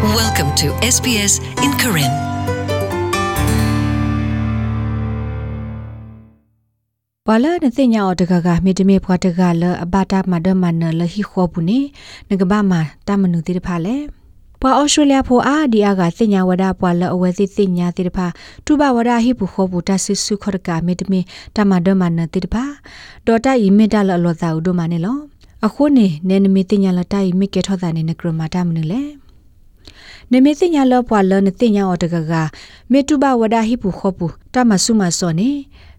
Welcome to SBS in Karen. ဘလနသိညာအတကကမေတမေဖွာတကလအဘတာမဒမနလဟိခောပုနေငကဘာမတမနုတိတဖာလေပွာအော်စတြေးလျဖိုအာဒီအာကသိညာဝဒပွာလအဝဲသိသိညာတိတဖာတူဘဝဒဟိပုခောပုတဆဆုခောတကမေတမေတမဒမနတိတဖာဒေါ်တာဤမေတလအလောသာဥဒမနေလောအခုနေနေနမီသိညာလတိုင်မိကေထောတာနေနကရမတာမနလေ နမေသိညာလောပွာလနသိညာအတကကမေတူဘဝဒဟိပုခောပုတမဆုမစောနေ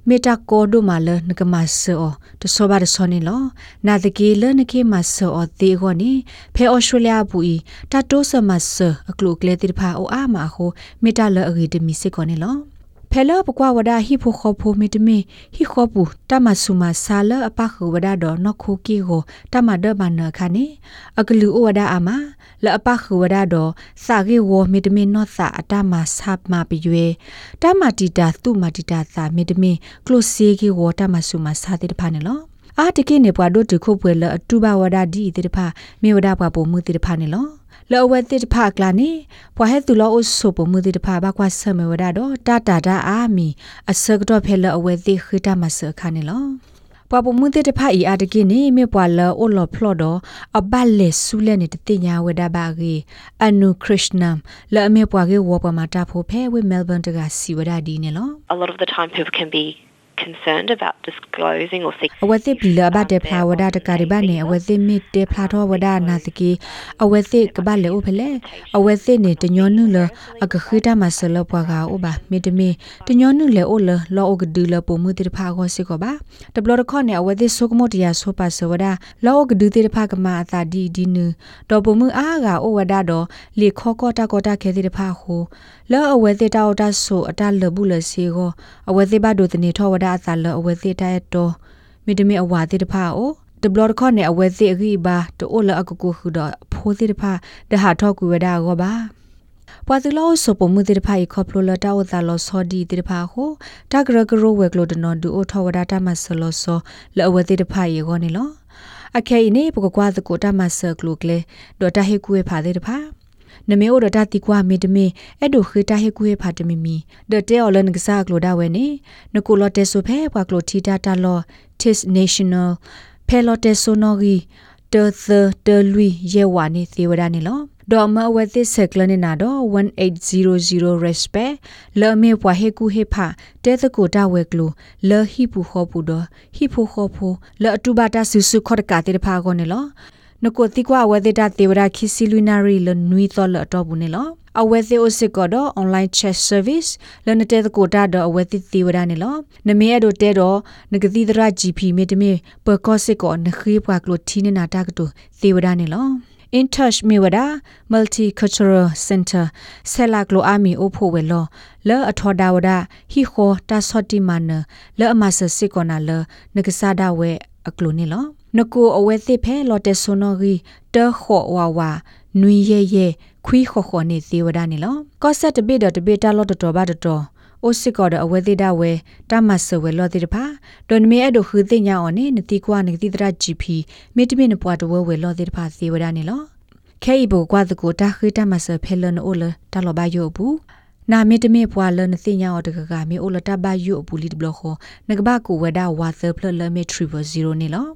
မေတာကောဒိုမာလနကမဆောတဆောဘာတဆောနေလောနာတကေလနကေမဆောတေဂောနီဖဲဩစတြေးလျဘူဤတတိုးဆမဆအကလုကလေတိဖာအိုအာမာဟိုမေတာလအဂီတမီစစ်ကောနေလော ဖဲလပကွာဝဒဟိဖိုခောဖိုမီတမီဟိခောပူတမဆုမဆာလအပခုဝဒဒေါနခုကီကိုတမဒဘနခါနေအကလူဝဒအာမလအပခုဝဒဒေါစာဂေဝမီတမီနောစာအတမဆပ်မပီရွေတမတီတာသူမတီတာစာမီတမီကလုစီဂေဝတမဆုမစာတိတဖာနေလောအာတကိနေပွားတို့တခုပွဲလအတူပါဝဒဒီတိတဖာမေဝဒပွားပုံမှုတိတဖာနေလော လောဝဲတိတဖကလာနေပွားဟဲသူလောအဆုပမှုတိတဖဘာကွာဆမေဝဒါတော့တာတာတာအာမီအစကတော့ဖဲလောအဝဲတိခိတမဆခါနေလောပွားပမှုတိတဖအီအာတကိနေမေပွားလောအိုလောဖလော်တော့အဘလေဆူလဲနေတတိညာဝဒါဘာဂီအနုခရစ်နမ်လောအမေပွားကေဝပမာတာဖိုဖဲဝဲမဲလ်ဘန်တကစီဝဒါဒီနေလော a lot of the time people can be concerned about disclosing or seeking အဝသိပလဘတဲ့ဖလာဝဒတကာရီဘနေအဝသိမစ်တေဖလာတော်ဝဒနာတကီအဝသိကဘလေဥဖလေအဝသိနေတညောနုလအကခိတမဆလပွားကဥပါမေတမီတညောနုလေအိုလလောအကဒူလပုံမှုတေဖာကိုစစ်ကပါတဘလတခေါနေအဝသိဆုကမတရဆိုပါဆဝဒလောအကဒူတေဖာကမအသာဒီဒီနုတော်ပုံမှုအားကဩဝဒတော်လေခောကောတာကောတာခဲတေဖာဟိုလောအဝသိတောက်တဆိုအတလဘူးလစီကိုအဝသိဘဒုတနေထောဝဒအသာလအဝသိတရတော်မိတမေအဝါတိတဖာအိုတဘလခေါနေအဝဲသိအခိဘာတိုလအကကုခုဒဖိုတိတဖာတဟာထောကူဝဒါကောပါပွာသူလောစပမှုတိတဖာဤခေါပလိုလတာဝတာလောစောဒီတိတဖာဟိုတဂရဂရဝဲကလိုဒနော်ဒူအိုထောဝဒါတမဆလောစောလောအဝဲတိတဖာယေကောနေလောအခဲနေပကကွာသကိုတမဆကလုကလေဒေါ်တာဟေကူဝဲဖာတိတဖာ နမေအိုဒတာတီကွာမေတမေအဲ့ဒိုခေတာဟေကူဟေဖာတမီမီဒတဲအော်လန်ကစားကလိုဒါဝဲနေနကိုလတဲဆိုဖဲပွာကလိုထီတာတာလော tis national ဖဲလောတဲဆိုနော်ဂီတေသတေလူယေဝါနေသေဝဒနေလောဒေါ်မဝဲသစ်ဆက်ကလနေနာတော့1800 respect လော်မေပွားဟေကူဟေဖာတဲသကိုတာဝဲကလိုလော်ဟိပူခောပူတော့ဟိဖိုခောဖိုလော်အတူဘာတာဆူဆူခောတကတေတဖာကောနေလော နကိုတိကွာဝဲဒေတာတေဝရာခီစီလူနာရီလနွီတော်လတော့ဘူးနေလောအဝဲသေးအိုစစ်ကတော့ online chat service လနတဲ့ကိုတာတော့အဝဲတိတေဝရာနေလောနမေအဒိုတဲတော့ငကတိဒရာ GP မေတမေပကောစစ်ကောနခေပွားကလိုတီနေနာတာကတူတေဝရာနေလော in touch miwada multicultural center selak lo ami opho we lo le athoda wada hi kho ta soti man le amasa sikona le nagasa da we aklo ni lo နကိုအဝဲသိဖဲလော်တက်ဆိုနော်ဂီတခောဝါဝါနွီရဲရဲခွီးခော်ခော်နေသေးဝဒနေလောကောဆက်တပိဒတပိတလော်တတော်ဘာတတော်အိုစစ်ကောဒအဝဲသေးတာဝဲတမဆဝဲလော်သေးတဖာဒွန်မီအဲ့ဒိုခူသိညာအော်နေနတိကွာနတိတရ GP မိတမိနပွားတဝဲဝဲလော်သေးတဖာသေးဝဒနေလောခဲဤဘောကွာတကိုတာခိတမဆဖဲလနအိုလတလော်ဘာယိုဘူး နာမေတမေပွာလနသိညာအော်တကကမေအိုလတဘယုအပူလီဘလခောနကဘကူဝဒါဝါသဖလလမေထရီဗာ0နေလော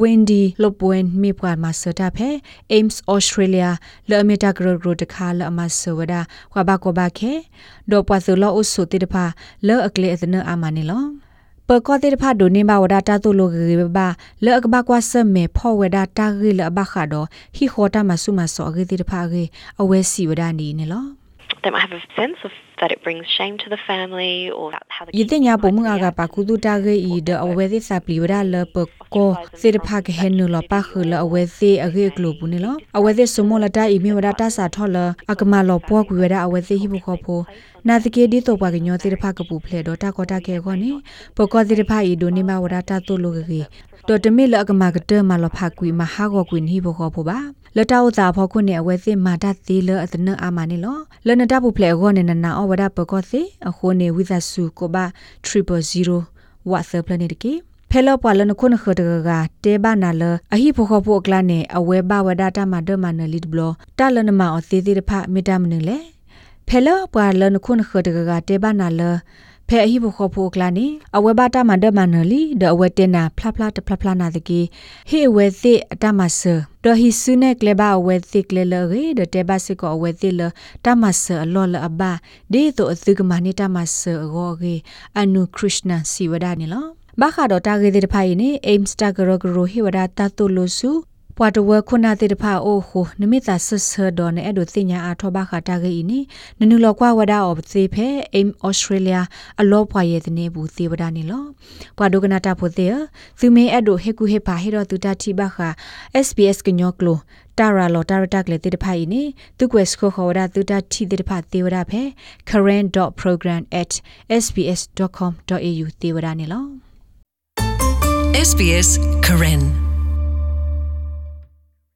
Wendy Lopwen မေပွာမဆတာဖဲ Ames Australia လအမီတာဂရဂရတခါလအမဆဝဒါခွာဘကောဘခဲဒေါ်ပွာသလောအဆုတိတဖာလောအကလေအသနအမနေလောပကောတေတဖာဒိုနေဘဝဒတာတုလိုဂေဘလောကဘကွာဆမေဖောဝဒတာဂေလဘခါဒိုဟီခေါတာမဆုမဆောဂေတေတဖာဂေအဝဲစီဝဒနီနေလော they might have a sense of that it brings shame to the family or how the ယတိညာပုံမငါကပါကုတုတာဂေဤဒအဝဲသစာပလီဝရလပကောစေတဖကဟဲနုလပခလအဝဲစေအဂေကလိုဘူးနေလောအဝဲစေစမလတာဤမြေဝရတာစာထောလအကမလောပွားကွေရအဝဲစေဟိဘခောဖိုနာတကေဒီတော့ပါကညောစေတဖကပူဖလေတော့တာကောတာကေခောနေပကောစေတဖဤဒိုနေမဝရတာတုလိုကေတော်တမိလအကမကတမလဖကွေမဟာကောကွေဟိဘခောဖိုပါ လတောက်သာဖောခုနေအဝဲစစ်မာတသေးလအတနအာမနေလောလနတပုဖလေခောနေနနာအဝဒပကောစီအခုနေဝိသဆုကိုပါ300ဝတ်ဆပလနေတကေဖဲလောပွာလနခုနခတကကတေဘာနာလအဟိဖိုခဖိုကလာနေအဝဲဘဝဒတာမဒမနလီဒဘလတာလနမအသေးသေးတဖမီတာမနလေဖဲလောပွာလနခုနခတကကတေဘာနာလ ဖဲအဟိဘခဖိုကလာနေအဝဲဘာတာမန်ဒမန်နလီဒအဝဲတင်နာဖလာဖလာတဖလာဖလာနာတကီဟေဝဲသိအတမဆဒဟိဆုနေကလေဘာအဝဲသိကလေလရေဒတေဘာစကောအဝဲသိလတမဆအလောလအဘဒေတိုအသုကမနိတမဆရောဂေအနုခရစ်နာစီဝဒနီလောဘာခါတော့တာဂေတဲ့ဖိုင်နေ aims ta gro gro hi wada ta to lo su ပွာတဝခုနာတိတဖာအိုဟိုနမိတာဆဆဒေါ်နဲ့အဲ့ဒိုသိညာအားထောဘခတာဂိနီနနုလောကွာဝဒါအော်သေဖဲအိမ်ဩစတြေးလျအလောပွာရဲ့တဲ့နေဘူးသေဝဒနီလောပွာဒိုကနာတာဖို့တဲ့သူမေအဲ့ဒိုဟေကူဟေပါဟေတော့သူတာတိဘခ SBS ကညောကလိုတာရာလောတာရတက်လေတိတဖာဤနေသူကွယ်စခိုခေါ်ဒါသူတာတိတိတဖာသေဝဒဖဲ current.program@sbs.com.au သေဝဒနီလော SBS Karen